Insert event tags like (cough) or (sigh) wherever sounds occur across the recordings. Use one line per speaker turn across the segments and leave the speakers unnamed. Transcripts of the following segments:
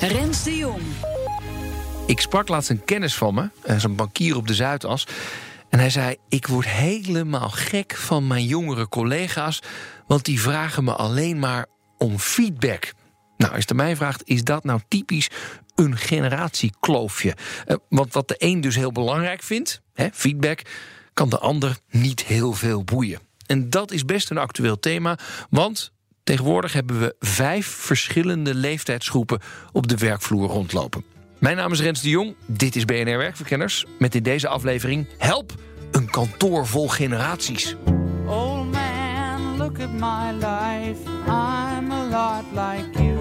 Rens de Jong.
Ik sprak laatst een kennis van me, eh, zo'n bankier op de Zuidas. En hij zei: Ik word helemaal gek van mijn jongere collega's, want die vragen me alleen maar om feedback. Nou, als je mij vraagt, is dat nou typisch een generatiekloofje? Eh, want wat de een dus heel belangrijk vindt, feedback, kan de ander niet heel veel boeien. En dat is best een actueel thema, want tegenwoordig hebben we vijf verschillende leeftijdsgroepen op de werkvloer rondlopen. Mijn naam is Rens de Jong, dit is BNR Werkverkenners. Met in deze aflevering Help, een kantoor vol generaties.
Old man, look at my life. I'm a lot like you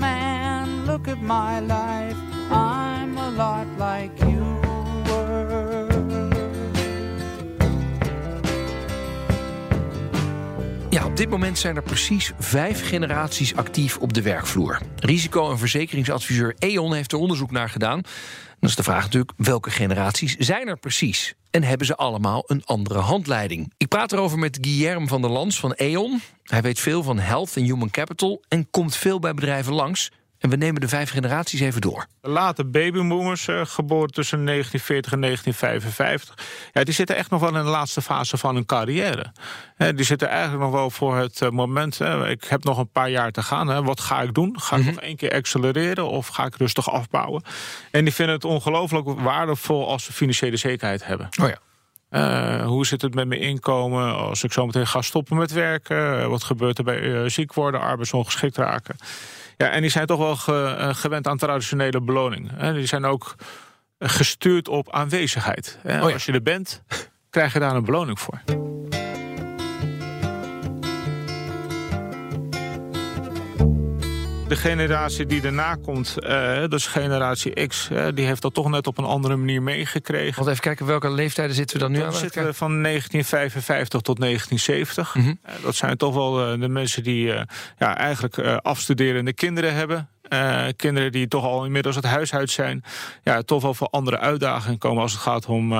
man, look at my life. I'm a lot like
dit moment zijn er precies vijf generaties actief op de werkvloer. Risico- en verzekeringsadviseur E.ON heeft er onderzoek naar gedaan. Dan is de vraag natuurlijk, welke generaties zijn er precies? En hebben ze allemaal een andere handleiding? Ik praat erover met Guillermo van der Lans van E.ON. Hij weet veel van health en human capital... en komt veel bij bedrijven langs. En we nemen de vijf generaties even door.
De late babyboomers, eh, geboren tussen 1940 en 1955... Ja, die zitten echt nog wel in de laatste fase van hun carrière. Die zitten eigenlijk nog wel voor het eh, moment... ik heb nog een paar jaar te gaan, wat ga ik doen? Ga ik nog één keer accelereren of ga ik rustig afbouwen? En die vinden het ongelooflijk waardevol als ze financiële zekerheid hebben.
Oh ja.
Eh, hoe zit het met mijn inkomen als ik zo meteen ga stoppen met werken? Wat gebeurt er bij ziek worden, arbeidsongeschikt raken? Ja, en die zijn toch wel ge- eh, gewend aan traditionele beloning. Hè. Die zijn ook gestuurd op aanwezigheid. Hè.
Oh ja.
Als je er bent, krijg je daar een beloning voor. De generatie die daarna komt, eh, dus generatie X, eh, die heeft dat toch net op een andere manier meegekregen.
Want even kijken, welke leeftijden zitten we dan nu
Dan
aan?
zitten we van 1955 tot 1970.
Mhm.
Eh, dat zijn toch wel de mensen die ja, eigenlijk afstuderende kinderen hebben. Kinderen die toch al inmiddels het huis uit zijn. Ja, toch wel voor andere uitdagingen komen als het gaat om...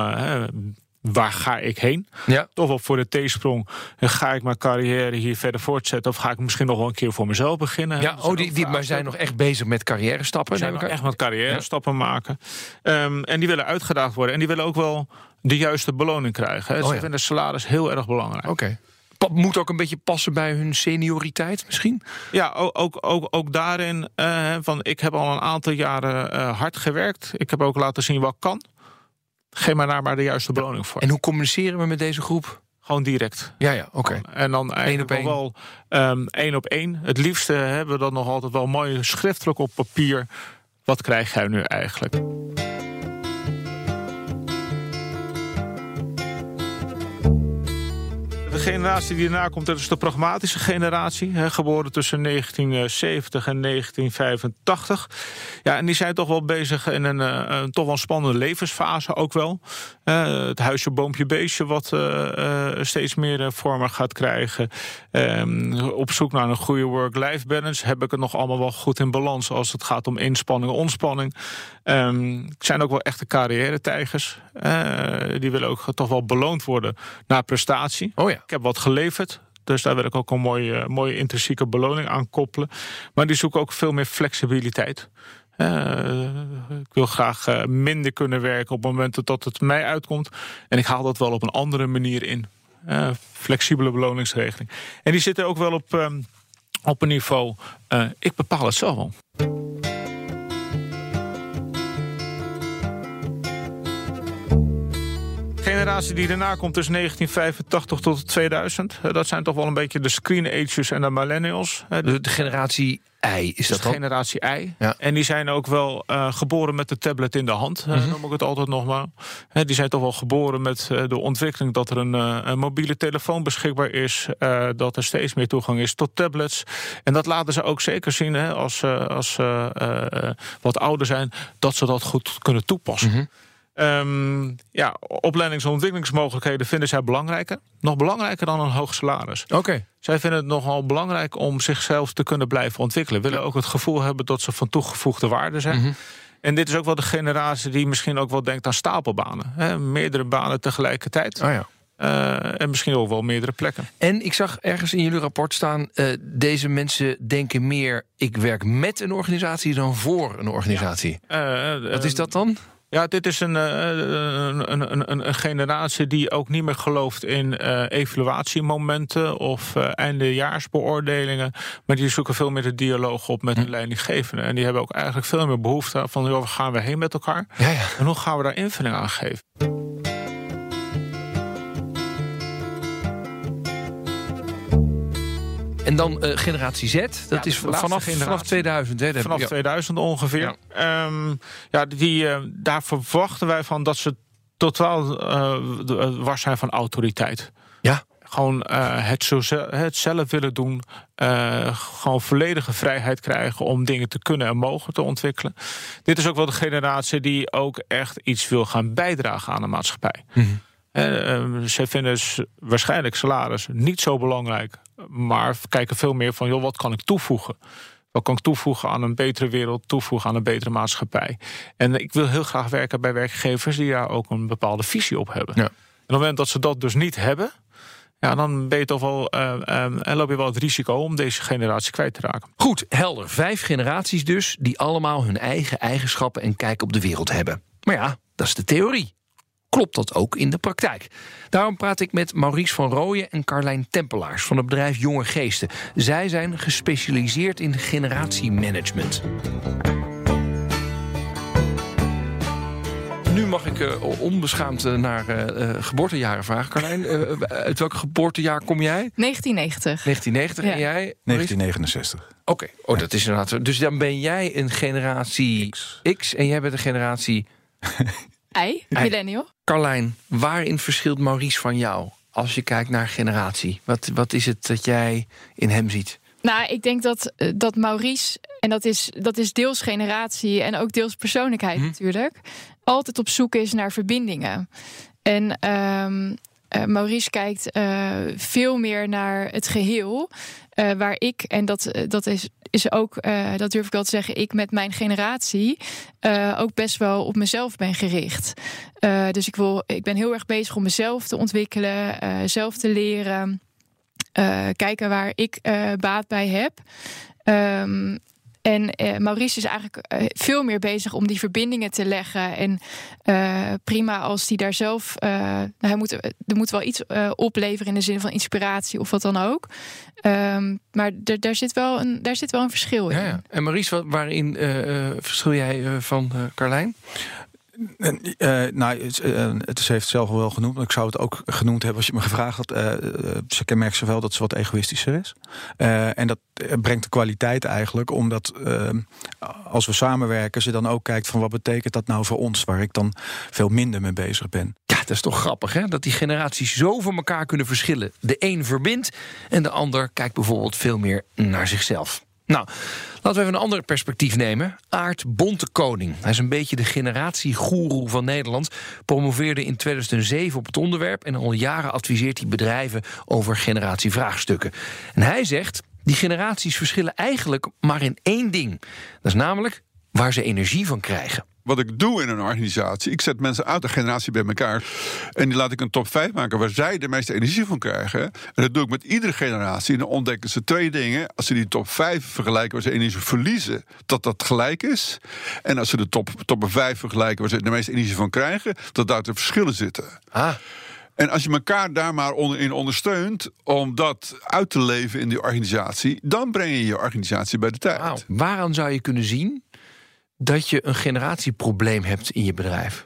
Waar ga ik heen?
Ja.
Toch wel voor de T-sprong. eh, Ga ik mijn carrière hier verder voortzetten? Of ga ik misschien nog wel een keer voor mezelf beginnen?
Ja, oh, die, die maar zijn nog echt bezig met carrière stappen.
zijn nog echt wat carrière stappen maken. Ehm, en die willen uitgedaagd worden. En die willen ook wel de juiste beloning krijgen. hè.
Oh
Ze
ja.
vinden salaris heel erg belangrijk.
Oké. Pa- Moet ook een beetje passen bij hun senioriteit misschien?
Ja, ook, ook, ook, ook daarin eh, van ik heb al een aantal jaren eh, hard gewerkt. Ik heb ook laten zien wat kan. Geef maar daar maar de juiste beloning voor.
En hoe communiceren we met deze groep?
Gewoon direct.
Ja, ja, oké.
En dan eigenlijk
één.
wel ehm, één op één. Het liefste hebben we dan nog altijd wel mooi schriftelijk op papier. Wat krijg jij nu eigenlijk? Generatie die daarna komt, dat is de pragmatische generatie. Hè, geboren tussen 1970 en 1985. Ja, en die zijn toch wel bezig in een, eh, een toch wel spannende levensfase ook wel. Eh, het huisje, boompje, beestje wat eh, steeds meer vormen gaat krijgen. Ehm, op zoek naar een goede work-life balance. Heb ik het nog allemaal wel goed in balans als het gaat om inspanning ontspanning. Ehm, het zijn ook wel echte carrière-tijgers. Eh, die willen ook toch wel beloond worden naar prestatie.
Oh ja.
Ik heb wat geleverd. Dus daar wil ik ook een mooie, mooie intrinsieke beloning aan koppelen. Maar die zoeken ook veel meer flexibiliteit. Eh, ik wil graag eh, minder kunnen werken op momenten dat het mij uitkomt. En ik haal dat wel op een andere manier in. Flexibele beloningsregeling. En die zitten ook wel op, ehm, op een niveau. ik bepaal het zelf wel. Generatie die daarna komt is 1985 tot 2000. Eh, Dat zijn toch wel een beetje de screen ages en de millennials. Eh,
De, de generatie I, is dat
de
dan?
generatie I.
Ja.
En die zijn ook wel eh, geboren met de tablet in de hand,
Mhm.
noem ik het altijd nog maar. Die zijn toch wel geboren met de ontwikkeling dat er een, een mobiele telefoon beschikbaar is. dat er steeds meer toegang is tot tablets. En dat laten ze ook zeker zien hè, als ze als, wat ouder zijn, dat ze dat goed kunnen toepassen.
Mhm.
Ehm, ja, opleidings- en ontwikkelingsmogelijkheden vinden zij belangrijker. Nog belangrijker dan een hoog salaris.
Oké.
Zij vinden het nogal belangrijk om zichzelf te kunnen blijven ontwikkelen. Willen ook het gevoel hebben dat ze van toegevoegde waarde zijn.
Mhm.
En dit is ook wel de generatie die misschien ook wel denkt aan stapelbanen. Hè? Meerdere banen tegelijkertijd.
Oh ja.
Eh, en misschien ook wel meerdere plekken.
En ik zag ergens in jullie rapport staan... eh, deze mensen denken meer... ik werk met een organisatie dan voor een organisatie.
Eh,
Wat is dat dan?
Ja, dit is een, eh, een, een, een, een generatie die ook niet meer gelooft in eh, evaluatiemomenten of eh, eindejaarsbeoordelingen. Maar die zoeken veel meer de dialoog op met hun leidinggevende. En die hebben ook eigenlijk veel meer behoefte van joh, waar gaan we heen met elkaar?
Ja, ja.
En hoe gaan we daar invulling aan geven?
En dan eh, generatie Z. Dat is vanaf, vanaf 2000. Hè?
Vanaf
ja.
2000 ongeveer.
Ja.
Ja, ja die, eh, daar verwachten wij van dat ze totaal de- eh, wars zijn van autoriteit.
Ja.
Gewoon het, zo het zelf willen doen. gewoon volledige vrijheid krijgen om dingen te kunnen en mogen te ontwikkelen. Dit is ook wel de generatie die ook echt iets wil gaan bijdragen aan de maatschappij.
Mhm.
Eh, eh, ze vinden waarschijnlijk salaris niet zo belangrijk, maar kijken veel meer van, joh, wat kan ik toevoegen? Wat kan ik toevoegen aan een betere wereld, toevoegen aan een betere maatschappij? En ik wil heel graag werken bij werkgevers die daar ook een bepaalde visie op hebben.
Ja.
En op het moment dat ze dat dus niet hebben, ja, dan ben je toch wel, eh, eh, en loop je wel het risico om deze generatie kwijt te raken.
Goed, helder. Vijf generaties dus, die allemaal hun eigen eigenschappen en kijk op de wereld hebben. Maar ja, dat is de theorie. Klopt dat ook in de praktijk? Daarom praat ik met Maurice van Rooyen en Carlijn Tempelaars van het bedrijf Jonge Geesten. Zij zijn gespecialiseerd in generatiemanagement. Nu mag ik eh, onbeschaamd eh, naar eh, eh, geboortejaren vragen. Carlijn, eh, uit welk geboortejaar kom jij?
1990.
1990 en
Ja.
jij? Maurice?
1969.
Oké, oh, dat is inderdaad. Dus dan ben jij een generatie X,
X.
en jij bent een generatie. (laughs)
Ei, millennial.
Carlijn, waarin verschilt Maurice van jou als je kijkt naar generatie? Wat, wat is het dat jij in hem ziet?
Nou, ik denk dat, eh, dat Maurice, en dat is, dat is deels generatie en ook deels persoonlijkheid
Hm.
natuurlijk, altijd op zoek is naar verbindingen. En ehm, eh, Maurice kijkt eh, veel meer naar het geheel. eh, waar ik, en dat, dat is, is ook, eh, dat durf ik wel te zeggen, ik met mijn generatie eh, ook best wel op mezelf ben gericht. Eh, dus ik, wil, ik ben heel erg bezig om mezelf te ontwikkelen, zelf te leren. kijken waar ik baat bij heb. Ehm, en eh, Maurice is eigenlijk eh, veel meer bezig om die verbindingen te leggen. En eh, prima als die daar zelf. nou, hij moet, er moet wel iets opleveren in de zin van inspiratie of wat dan ook. Ehm, maar daar zit, wel een, daar zit wel een verschil in.
Ja. En Maurice, waarin verschil jij van Carlijn?
Eh, nou, het, eh, het heeft zelf wel genoemd. Ik zou het ook genoemd hebben als je me gevraagd had. Eh, ze kenmerkt ze wel dat ze wat egoïstischer is. En dat brengt de kwaliteit eigenlijk. Omdat als we samenwerken, ze dan ook kijkt van wat betekent dat nou voor ons. Waar ik dan veel minder mee bezig ben.
Ja, dat is toch grappig, hè? Dat die generaties zo van elkaar kunnen verschillen. De een verbindt en de ander kijkt bijvoorbeeld veel meer naar zichzelf. Nou, laten we even een ander perspectief nemen. Aart Bontekoning. Hij is een beetje de generatiegoeroe van Nederland. Promoveerde in 2007 op het onderwerp... en al jaren adviseert hij bedrijven over generatievraagstukken. En hij zegt, die generaties verschillen eigenlijk maar in één ding. Dat is namelijk waar ze energie van krijgen.
Wat ik doe in een organisatie, ik zet mensen uit de generatie bij elkaar. En die laat ik een top 5 maken waar zij de meeste energie van krijgen. En dat doe ik met iedere generatie. En dan ontdekken ze twee dingen. Als ze die top 5 vergelijken waar ze energie verliezen, dat dat gelijk is. En als ze de top, top 5 vergelijken waar ze de meeste energie van krijgen, dat daar de verschillen zitten.
Ah,
En als je elkaar daar maar onder, in ondersteunt om dat uit te leven in die organisatie, dan breng je je organisatie bij de tijd.
wauw. Waaraan zou je kunnen zien dat je een generatieprobleem hebt in je bedrijf?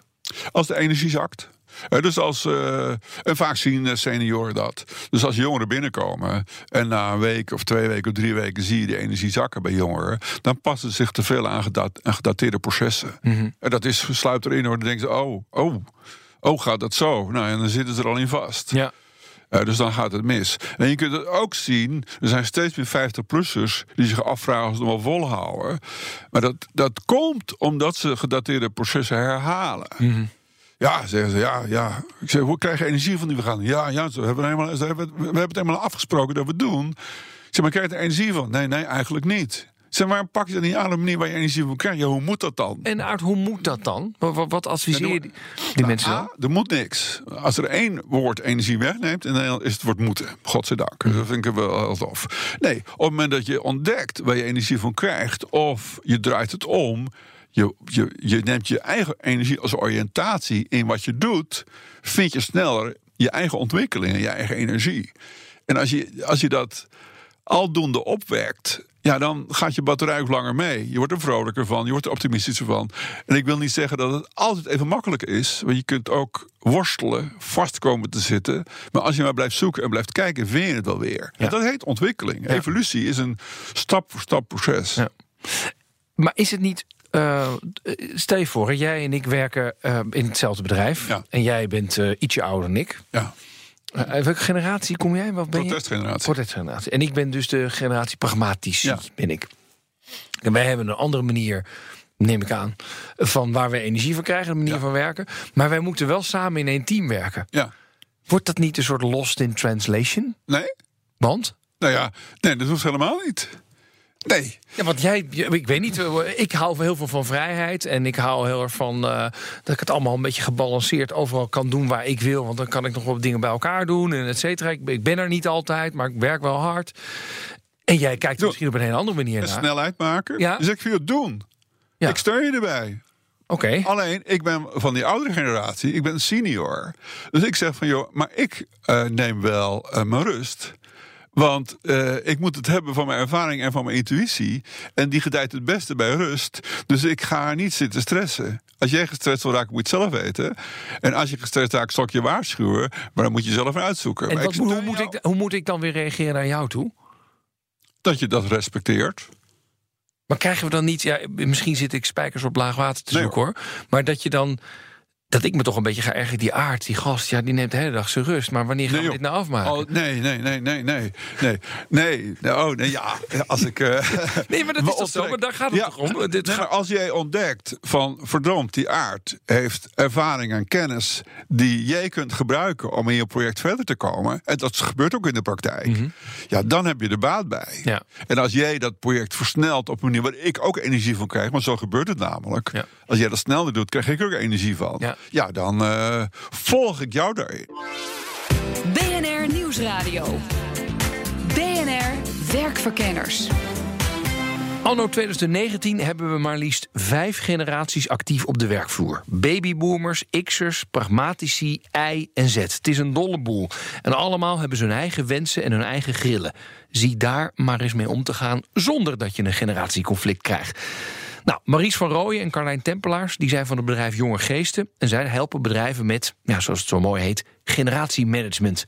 Als de energie zakt. Eh, dus als, eh, en vaak zien eh, senioren dat. Dus als jongeren binnenkomen en na een week of twee weken of drie weken zie je de energie zakken bij jongeren, dan passen ze zich te veel aan, gedat- aan gedateerde processen. En dat is sluipt erin hoor. Dan denken ze, oh, oh, oh, gaat dat zo? Nou, en dan zitten ze er al in vast.
Ja.
Eh, dus dan gaat het mis. En je kunt het ook zien, er zijn steeds meer 50-plussers die zich afvragen of ze het nog wel volhouden. Maar dat, dat komt omdat ze gedateerde processen herhalen. Ja, zeggen ze, ja, ja. Ik zeg, hoe krijg je energie van die we gaan? Ja, ja, we hebben, helemaal, we hebben het helemaal afgesproken dat we het doen. Ik zeg, maar krijg je er energie van? Nee, nee, eigenlijk niet. Zeg, waarom pak je dan niet aan de manier waar je energie van krijgt? Ja, hoe moet dat dan?
En uit hoe moet dat dan? Wat, adviseer je die, die
Nou,
mensen dan?
A, er moet niks. Als er één woord energie wegneemt, in Nederland is het woord moeten. Godzijdank. Dat vind ik wel heel tof. Nee, op het moment dat je ontdekt waar je energie van krijgt, of je draait het om, je, je, je neemt je eigen energie als oriëntatie in wat je doet, vind je sneller je eigen ontwikkeling en je eigen energie. En als je, als je dat aldoende opwekt, ja, dan gaat je batterij ook langer mee. Je wordt er vrolijker van, je wordt er optimistischer van. En ik wil niet zeggen dat het altijd even makkelijk is. Want je kunt ook worstelen, vast komen te zitten. Maar als je maar blijft zoeken en blijft kijken, vind je het wel weer. En dat heet ontwikkeling. Evolutie is een stap voor stap proces.
Ja. Maar is het niet. eh, stel je voor, jij en ik werken eh, in hetzelfde bedrijf.
Ja.
En jij bent eh, ietsje ouder dan ik.
Ja,
Eh, welke generatie kom jij? Wat ben je?
protestgeneratie.
Protestgeneratie. En ik ben dus de generatie pragmatici,
Ja.
ben ik. En wij hebben een andere manier, neem ik aan, van waar we energie van krijgen, een manier
Ja.
van werken. Maar wij moeten wel samen in één team werken.
Ja.
Wordt dat niet een soort lost in translation?
Nee?
Want?
Nou ja, nee, dat hoeft helemaal niet. Nee.
Ja, want jij, ik weet niet, eh, ik hou heel veel van vrijheid. En ik hou heel erg van eh, dat ik het allemaal een beetje gebalanceerd overal kan doen waar ik wil. Want dan kan ik nog wat dingen bij elkaar doen en et cetera. Ik, ben- ik ben er niet altijd, maar ik werk wel hard. En jij kijkt er misschien op een hele andere manier naar.
snelheid maken.
Ja.
Dus ik vind het doen.
Ja.
Ik steun je erbij.
Oké.
Alleen, ik ben van die oudere generatie, ik ben senior. Dus ik zeg van, joh, maar ik eh, neem wel mijn rust. Want eh, ik moet het hebben van mijn ervaring en van mijn intuïtie. En die gedijt het beste bij rust. Dus ik ga niet zitten stressen. Als jij gestrest wil raken, moet je het zelf weten. En als je gestrest raakt, zal ik je waarschuwen. Maar dan moet je zelf uitzoeken.
En wat, hoe, moet ik, hoe moet ik dan weer reageren naar jou toe?
Dat je dat respecteert.
Maar krijgen we dan niet, ja, misschien zit ik spijkers op laag water te
Nee,
zoeken hoor. Maar dat je dan, dat ik me toch een beetje ga ergeren. Die aard, die gast, ja, die neemt de hele dag zijn rust. Maar wanneer gaan
Nee,
we dit nou afmaken?
Oh, nee, nee, nee, nee, nee. Nee, nee. Oh, nee, ja. Als ik. eh, (laughs)
nee, maar dat is toch zo?
optrek-
Maar daar gaat het
Ja,
toch om? Dit
nee,
gaat-
maar als jij ontdekt van verdomd, die aard heeft ervaring en kennis die jij kunt gebruiken om in je project verder te komen, en dat gebeurt ook in de praktijk, ja, dan heb je er baat bij.
Ja.
En als jij dat project versnelt op een manier waar ik ook energie van krijg, maar zo gebeurt het namelijk.
Ja.
Als jij dat sneller doet, krijg ik er ook energie van.
Ja.
Ja, dan eh, volg ik jou daarin.
BNR Nieuwsradio. BNR Werkverkenners.
Anno 2019 hebben we maar liefst vijf generaties actief op de werkvloer. Babyboomers, X'ers, pragmatici, Y en Z. Het is een dolle boel. En allemaal hebben ze hun eigen wensen en hun eigen grillen. Zie daar maar eens mee om te gaan zonder dat je een generatieconflict krijgt. Nou, Maries van Rooyen en Carlijn Tempelaars die zijn van het bedrijf Jonge Geesten. En zij helpen bedrijven met, ja, zoals het zo mooi heet, generatiemanagement.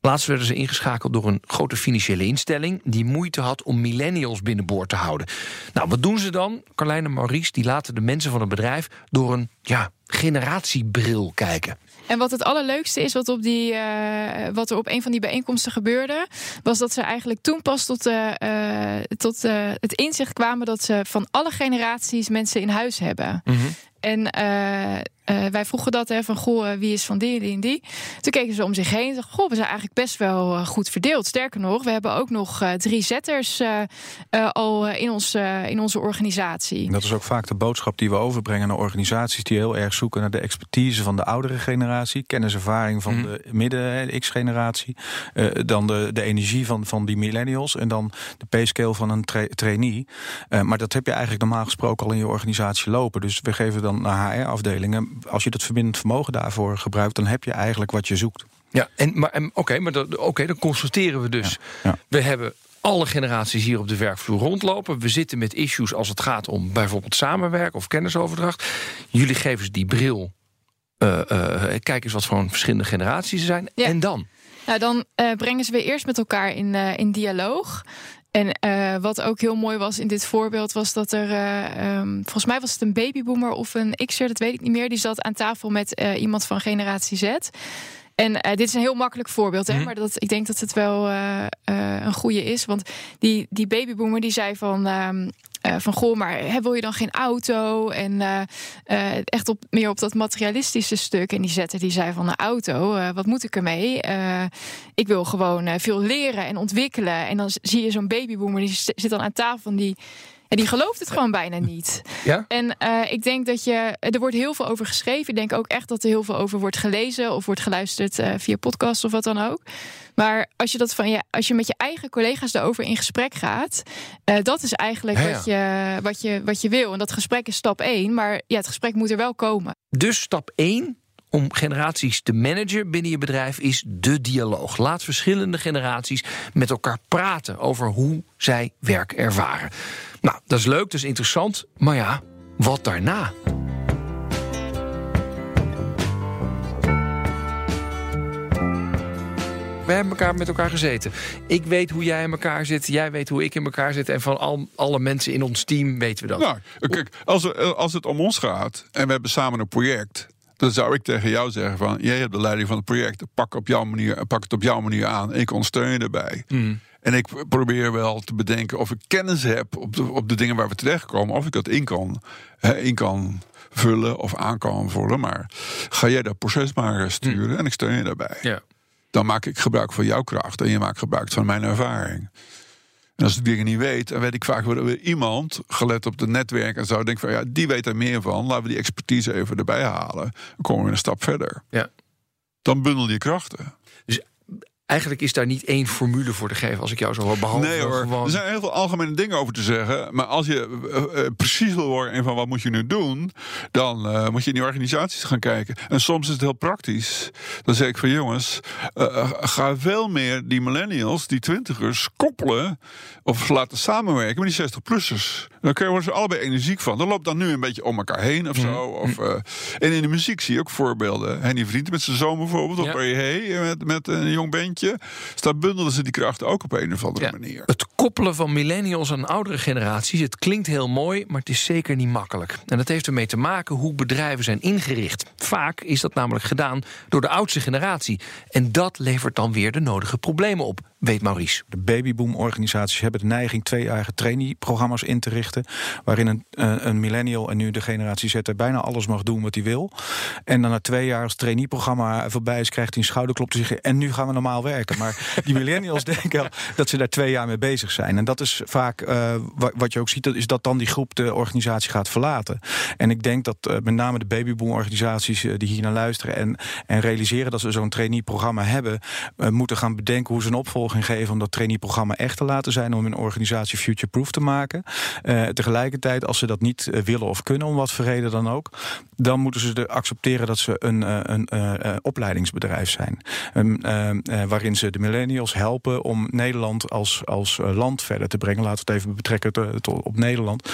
Laatst werden ze ingeschakeld door een grote financiële instelling... die moeite had om millennials binnenboord te houden. Nou, wat doen ze dan? Carlijn en Maurice die laten de mensen van het bedrijf... door een ja, generatiebril kijken.
En wat het allerleukste is, wat, op die, eh, wat er op een van die bijeenkomsten gebeurde, was dat ze eigenlijk toen pas tot, eh, tot het inzicht kwamen dat ze van alle generaties mensen in huis hebben. En eh, wij vroegen dat hè, van goh, eh, wie is van die, die en die. Toen keken ze om zich heen en dachten, goh, we zijn eigenlijk best wel eh, goed verdeeld. Sterker nog, we hebben ook nog eh, drie zetters al in, ons, eh, in onze organisatie.
Dat is ook vaak de boodschap die we overbrengen naar organisaties die heel erg zoeken naar de expertise van de oudere generatie, kenniservaring van de midden X-generatie, eh, dan de, de energie van, van die millennials en dan de payscale van een tra- trainee. Eh, maar dat heb je eigenlijk normaal gesproken al in je organisatie lopen. Dus we geven dan naar HR-afdelingen, als je dat verbindend vermogen daarvoor gebruikt, dan heb je eigenlijk wat je zoekt.
Ja, en, maar, en, oké, maar dat- oké, dan constateren we dus.
Ja.
We hebben alle generaties hier op de werkvloer rondlopen. We zitten met issues als het gaat om bijvoorbeeld samenwerken of kennisoverdracht. Jullie geven ze die bril eh, eh, kijk eens wat voor een verschillende generaties er zijn.
Ja.
En dan?
Nou, dan eh, brengen ze weer eerst met elkaar in, eh, in dialoog. En eh, wat ook heel mooi was in dit voorbeeld, was dat er, eh, ehm, volgens mij was het een babyboomer of een X'er, dat weet ik niet meer. Die zat aan tafel met eh, iemand van generatie Z. En dit is een heel makkelijk voorbeeld, hè,
Mhm.
maar dat, ik denk dat het wel een goede is. Want die, die babyboomer die zei van, eh, van goh, maar hè, wil je dan geen auto? En eh, eh, echt op, meer op dat materialistische stuk. En die zette die zei van een auto, eh, wat moet ik ermee? Ik wil gewoon veel leren en ontwikkelen. En dan zie je zo'n babyboomer die zit dan aan tafel en die, en die gelooft het gewoon bijna niet.
Ja?
En eh, ik denk dat je. Er wordt heel veel over geschreven. Ik denk ook echt dat er heel veel over wordt gelezen of wordt geluisterd eh, via podcast of wat dan ook. Maar als je dat van je, als je met je eigen collega's daarover in gesprek gaat, eh, dat is eigenlijk
Ja, ja.
Wat, je, wat, je, wat je wil. En dat gesprek is stap één. Maar ja, het gesprek moet er wel komen.
Dus stap 1 om generaties te managen binnen je bedrijf is de dialoog. Laat verschillende generaties met elkaar praten over hoe zij werk ervaren. Nou, dat is leuk, dat is interessant. Maar ja, wat daarna? We hebben elkaar met elkaar gezeten. Ik weet hoe jij in elkaar zit. Jij weet hoe ik in elkaar zit. En van al, alle mensen in ons team weten we dat.
Nou, kijk, als, er- als het om ons gaat en we hebben samen een project. Dan zou ik tegen jou zeggen van, jij hebt de leiding van het project. Pak, op jouw manier, pak het op jouw manier aan. Ik ondersteun je erbij. En ik probeer wel te bedenken of ik kennis heb op de, op de dingen waar we terechtkomen. Of ik dat in kan, in kan vullen of aan kan vullen. Maar ga jij dat proces maar eh, sturen en ik steun je daarbij.
Ja.
Dan maak ik gebruik van jouw kracht en je maakt gebruik van mijn ervaring. En als ik dingen niet weet, dan weet ik vaak weer iemand, gelet op het netwerk en zo, denk van ja, die weet er meer van. Laten we die expertise even erbij halen. Dan komen we een stap verder.
Ja.
Dan bundel je krachten.
Eigenlijk is daar niet één formule voor te geven als ik jou zo hoor. Behalve
nee hoor,
gewoon...
er zijn heel veel algemene dingen over te zeggen. Maar als je eh, eh, precies wil worden en van wat moet je nu doen... dan eh, moet je in die organisaties gaan kijken. En soms is het heel praktisch. Dan zeg ik van jongens, ga veel meer die millennials, die twintigers... koppelen of laten samenwerken met die 60-plussers. Dan worden ze allebei energiek van. Dan loopt dan nu een beetje om elkaar heen of zo. Of, eh, en in de muziek zie je ook voorbeelden. Henny Vriend met zijn zoon bijvoorbeeld.
Ja.
Of hey, hey, met, met een jong bandje. Dus daar bundelen ze die krachten ook op een of andere
Ja.
manier.
Het koppelen van millennials aan oudere generaties, het klinkt heel mooi, maar het is zeker niet makkelijk. En dat heeft ermee te maken hoe bedrijven zijn ingericht. Vaak is dat namelijk gedaan door de oudste generatie. En dat levert dan weer de nodige problemen op, weet Maurice.
De babyboom-organisaties hebben de neiging tweejarige trainee-programma's in te richten. Waarin een, eh, een millennial en nu de generatie Z bijna alles mag doen wat hij wil. En dan na twee jaar als trainee-programma voorbij is, krijgt hij een schouderklop te zeggen. En nu gaan we normaal werken. Maar die millennials (laughs) denken dat ze daar twee jaar mee bezig zijn. En dat is vaak eh, wa- wat je ook ziet, dat is dat dan die groep de organisatie gaat verlaten. En ik denk dat eh, met name de babyboom-organisaties die hier naar luisteren en, en realiseren dat ze zo'n trainee-programma hebben, moeten gaan bedenken hoe ze een opvolging geven om dat trainee-programma echt te laten zijn, om hun organisatie future-proof te maken. Eh, tegelijkertijd, als ze dat niet eh, willen of kunnen, om wat voor reden dan ook, dan moeten ze accepteren dat ze een, eh, een opleidingsbedrijf zijn. Waarin ze de millennials helpen om Nederland als, als land verder te brengen. Laten we het even betrekken te- op Nederland.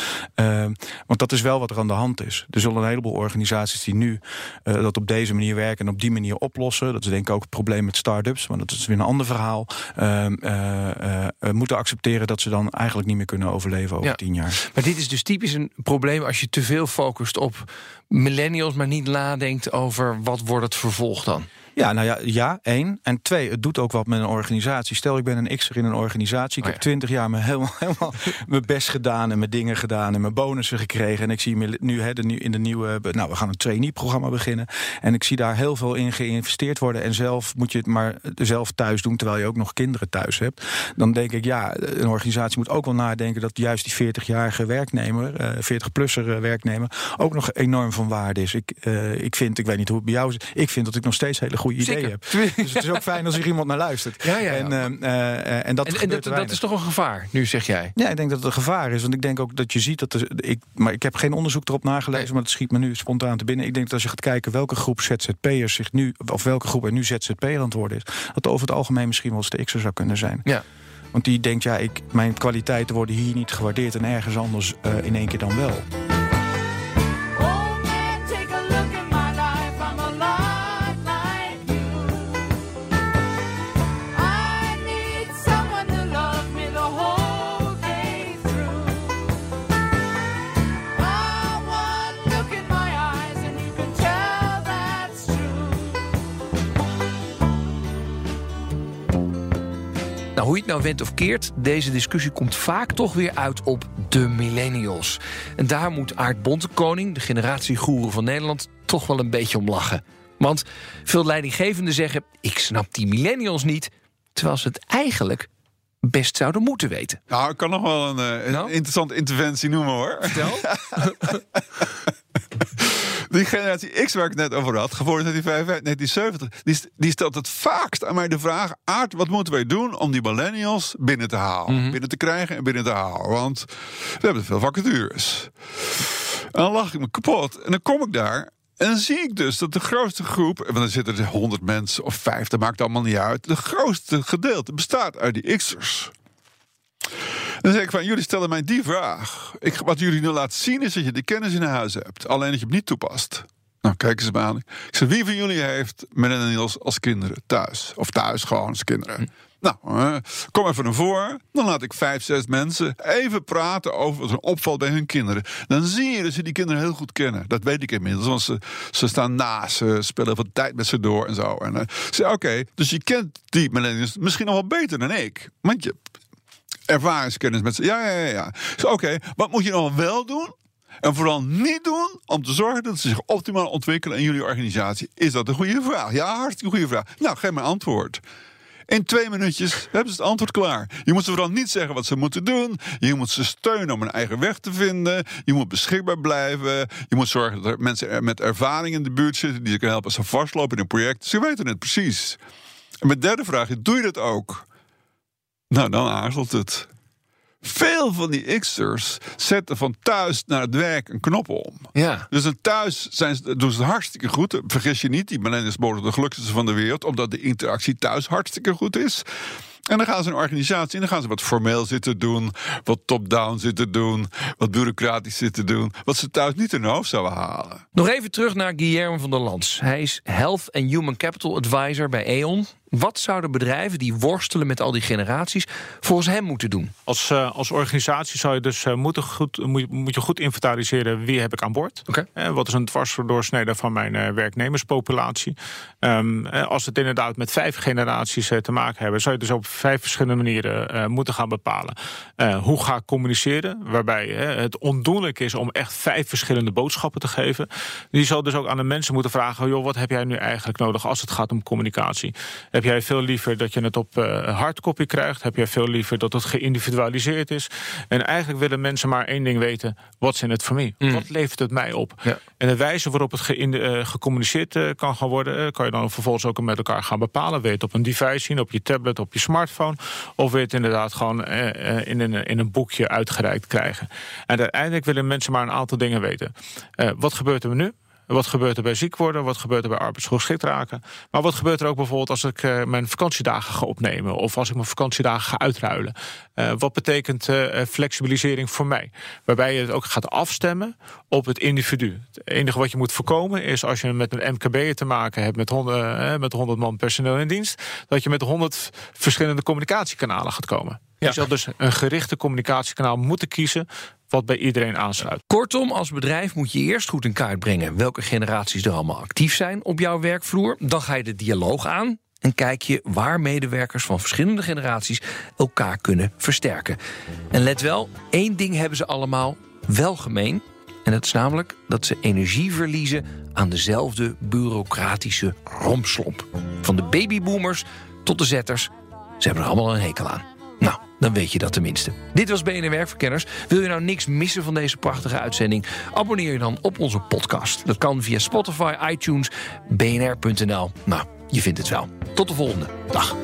Want dat is wel wat er aan de hand is. Er zullen een heleboel organisaties die nu dat op deze manier werken en op die manier oplossen. Dat is denk ik ook het probleem met start-ups, maar dat is weer een ander verhaal. Eh, eh, eh, moeten accepteren dat ze dan eigenlijk niet meer kunnen overleven over
Ja.
tien jaar.
Maar dit is dus typisch een probleem als je te veel focust op millennials, maar niet nadenkt over wat wordt het vervolg dan.
Ja, nou ja, ja, één. En twee, het doet ook wat met een organisatie. Stel, ik ben een X'er in een organisatie. Ik
Oh
heb twintig jaar me helemaal, (laughs) helemaal mijn best gedaan en mijn dingen gedaan en mijn bonussen gekregen. En ik zie me nu, hè, de, in de nieuwe, nou, we gaan een trainee-programma beginnen. En ik zie daar heel veel in geïnvesteerd worden. En zelf moet je het maar zelf thuis doen, terwijl je ook nog kinderen thuis hebt. Dan denk ik, ja, een organisatie moet ook wel nadenken dat juist die 40-jarige werknemer, eh 40-plusser werknemer, ook nog enorm van waarde is. Ik, eh, ik vind, ik weet niet hoe het bij jou is, ik vind dat ik nog steeds hele goede ideeën heb. (laughs) Dus het is ook fijn als er iemand naar luistert.
Ja, ja, ja.
En, eh, eh, en dat
En, dat, dat is toch een gevaar, nu zeg jij.
Ja, ik denk dat het een gevaar is. Want ik denk ook dat je ziet dat er. Ik, maar ik heb geen onderzoek erop nagelezen,
Nee.
maar het schiet me nu spontaan te binnen. Ik denk dat als je gaat kijken welke groep ZZP'ers zich nu. of welke groep er nu ZZP'er aan het worden is. dat over het algemeen misschien wel eens de X'er zou kunnen zijn.
Ja.
Want die denkt, ja, ik, mijn kwaliteiten worden hier niet gewaardeerd en ergens anders eh, in één keer dan wel.
Nou, hoe je het nou went of keert, deze discussie komt vaak toch weer uit op de millennials. En daar moet Aart Bontekoning, de generatiegoeroe van Nederland, toch wel een beetje om lachen. Want veel leidinggevenden zeggen: ik snap die millennials niet, terwijl ze het eigenlijk best zouden moeten weten.
Nou, ik kan nog wel een, eh, een
Nou?
interessante interventie noemen hoor.
Vertel. (laughs)
Die generatie X waar ik het net over had, geboren in 1975, die, die stelt het vaakst aan mij de vraag: Aard, wat moeten wij doen om die millennials binnen te halen? Binnen te krijgen en binnen te halen. Want we hebben veel vacatures. En dan lach ik me kapot. En dan kom ik daar. En dan zie ik dus dat de grootste groep, want dan zitten er 100 mensen of 50, maakt allemaal niet uit. De grootste gedeelte bestaat uit die X'ers. Dan zeg ik van, jullie stellen mij die vraag. Ik, wat jullie nu laten zien is dat je de kennis in huis hebt. Alleen dat je hem niet toepast. Nou, kijk eens maar aan. Ik zeg, wie van jullie heeft millennials als kinderen thuis? Of thuis gewoon als kinderen? Nou, eh, kom even naar voren. Dan laat ik vijf, zes mensen even praten over wat er opvalt bij hun kinderen. Dan zie je dat ze die kinderen heel goed kennen. Dat weet ik inmiddels, want ze, ze staan naast ze, spelen wat tijd met ze door en zo. En uh, zeg, oké, dus je kent die millennials misschien nog wel beter dan ik. Want je ervaringskennis met ze. Ja, ja, ja. ja. Dus oké, wat moet je nog wel doen? En vooral niet doen om te zorgen dat ze zich optimaal ontwikkelen in jullie organisatie. Is dat een goede vraag? Ja, hartstikke goede vraag. Nou, geef me antwoord. In twee minuutjes hebben ze het antwoord klaar. Je moet ze vooral niet zeggen wat ze moeten doen. Je moet ze steunen om een eigen weg te vinden. Je moet beschikbaar blijven. Je moet zorgen dat er mensen met ervaring in de buurt zitten die ze kunnen helpen als ze vastlopen in een project. Ze weten het precies. En mijn derde vraag is: doe je dat ook? Nou, dan aarzelt het. Veel van die X'ers zetten van thuis naar het werk een knop om.
Ja.
Dus thuis zijn, doen ze het hartstikke goed. Vergis je niet, die millennials worden de gelukkigste van de wereld... omdat de interactie thuis hartstikke goed is. En dan gaan ze een organisatie en dan gaan ze wat formeel zitten doen... wat top-down zitten doen, wat bureaucratisch zitten doen... wat ze thuis niet in hun hoofd zouden halen.
Nog even terug naar Guillermo van der Lans. Hij is Health and Human Capital Advisor bij E.ON. Wat zouden bedrijven die worstelen met al die generaties volgens hem moeten doen?
Als, eh, als organisatie zou je dus eh, moeten goed, moet, je- moet je goed inventariseren wie heb ik aan boord.
Oké.
Eh, wat is een dwarsdoorsnede van mijn eh, werknemerspopulatie? Ehm, eh, als het inderdaad met vijf generaties te maken hebben, zou je dus op vijf verschillende manieren eh, moeten gaan bepalen. Eh, hoe ga ik communiceren? Waarbij het ondoenlijk is om echt vijf verschillende boodschappen te geven. Je zal dus ook aan de mensen moeten vragen: joh, wat heb jij nu eigenlijk nodig als het gaat om communicatie? Heb jij veel liever dat je het op eh hardcopy krijgt? Heb jij veel liever dat het geïndividualiseerd is? En eigenlijk willen mensen maar één ding weten: wat in het voor mij? Wat levert het mij op?
Ja.
En de wijze waarop het ge- gecommuniceerd kan gaan worden, kan je dan vervolgens ook met elkaar gaan bepalen. Het op een device zien, op je tablet, op je smartphone? Of wil je het inderdaad gewoon eh, eh, in, een, in een boekje uitgereikt krijgen? En uiteindelijk willen mensen maar een aantal dingen weten. Eh, wat gebeurt er nu? Wat gebeurt er bij ziek worden? Wat gebeurt er bij arbeidsgeschikt raken? Maar wat gebeurt er ook bijvoorbeeld als ik eh, mijn vakantiedagen ga opnemen? Of als ik mijn vakantiedagen ga uitruilen? Eh, wat betekent eh, flexibilisering voor mij? Waarbij je het ook gaat afstemmen op het individu. Het enige wat je moet voorkomen is als je met een MKB te maken hebt met 100, eh, met 100 man personeel in dienst, dat je met 100 verschillende communicatiekanalen gaat komen.
Ja.
Je zal dus een gerichte communicatiekanaal moeten kiezen wat bij iedereen aansluit.
Kortom, als bedrijf moet je eerst goed in kaart brengen welke generaties er allemaal actief zijn op jouw werkvloer. Dan ga je de dialoog aan en kijk je waar medewerkers van verschillende generaties elkaar kunnen versterken. En let wel, één ding hebben ze allemaal wel gemeen. En dat is namelijk dat ze energie verliezen aan dezelfde bureaucratische rompslomp. Van de babyboomers tot de zetters, ze hebben er allemaal een hekel aan. Dan weet je dat tenminste. Dit was BNR Werkverkenners. Wil je nou niks missen van deze prachtige uitzending? Abonneer je dan op onze podcast. Dat kan via Spotify, iTunes, bnr.nl. Nou, je vindt het wel. Tot de volgende. Dag.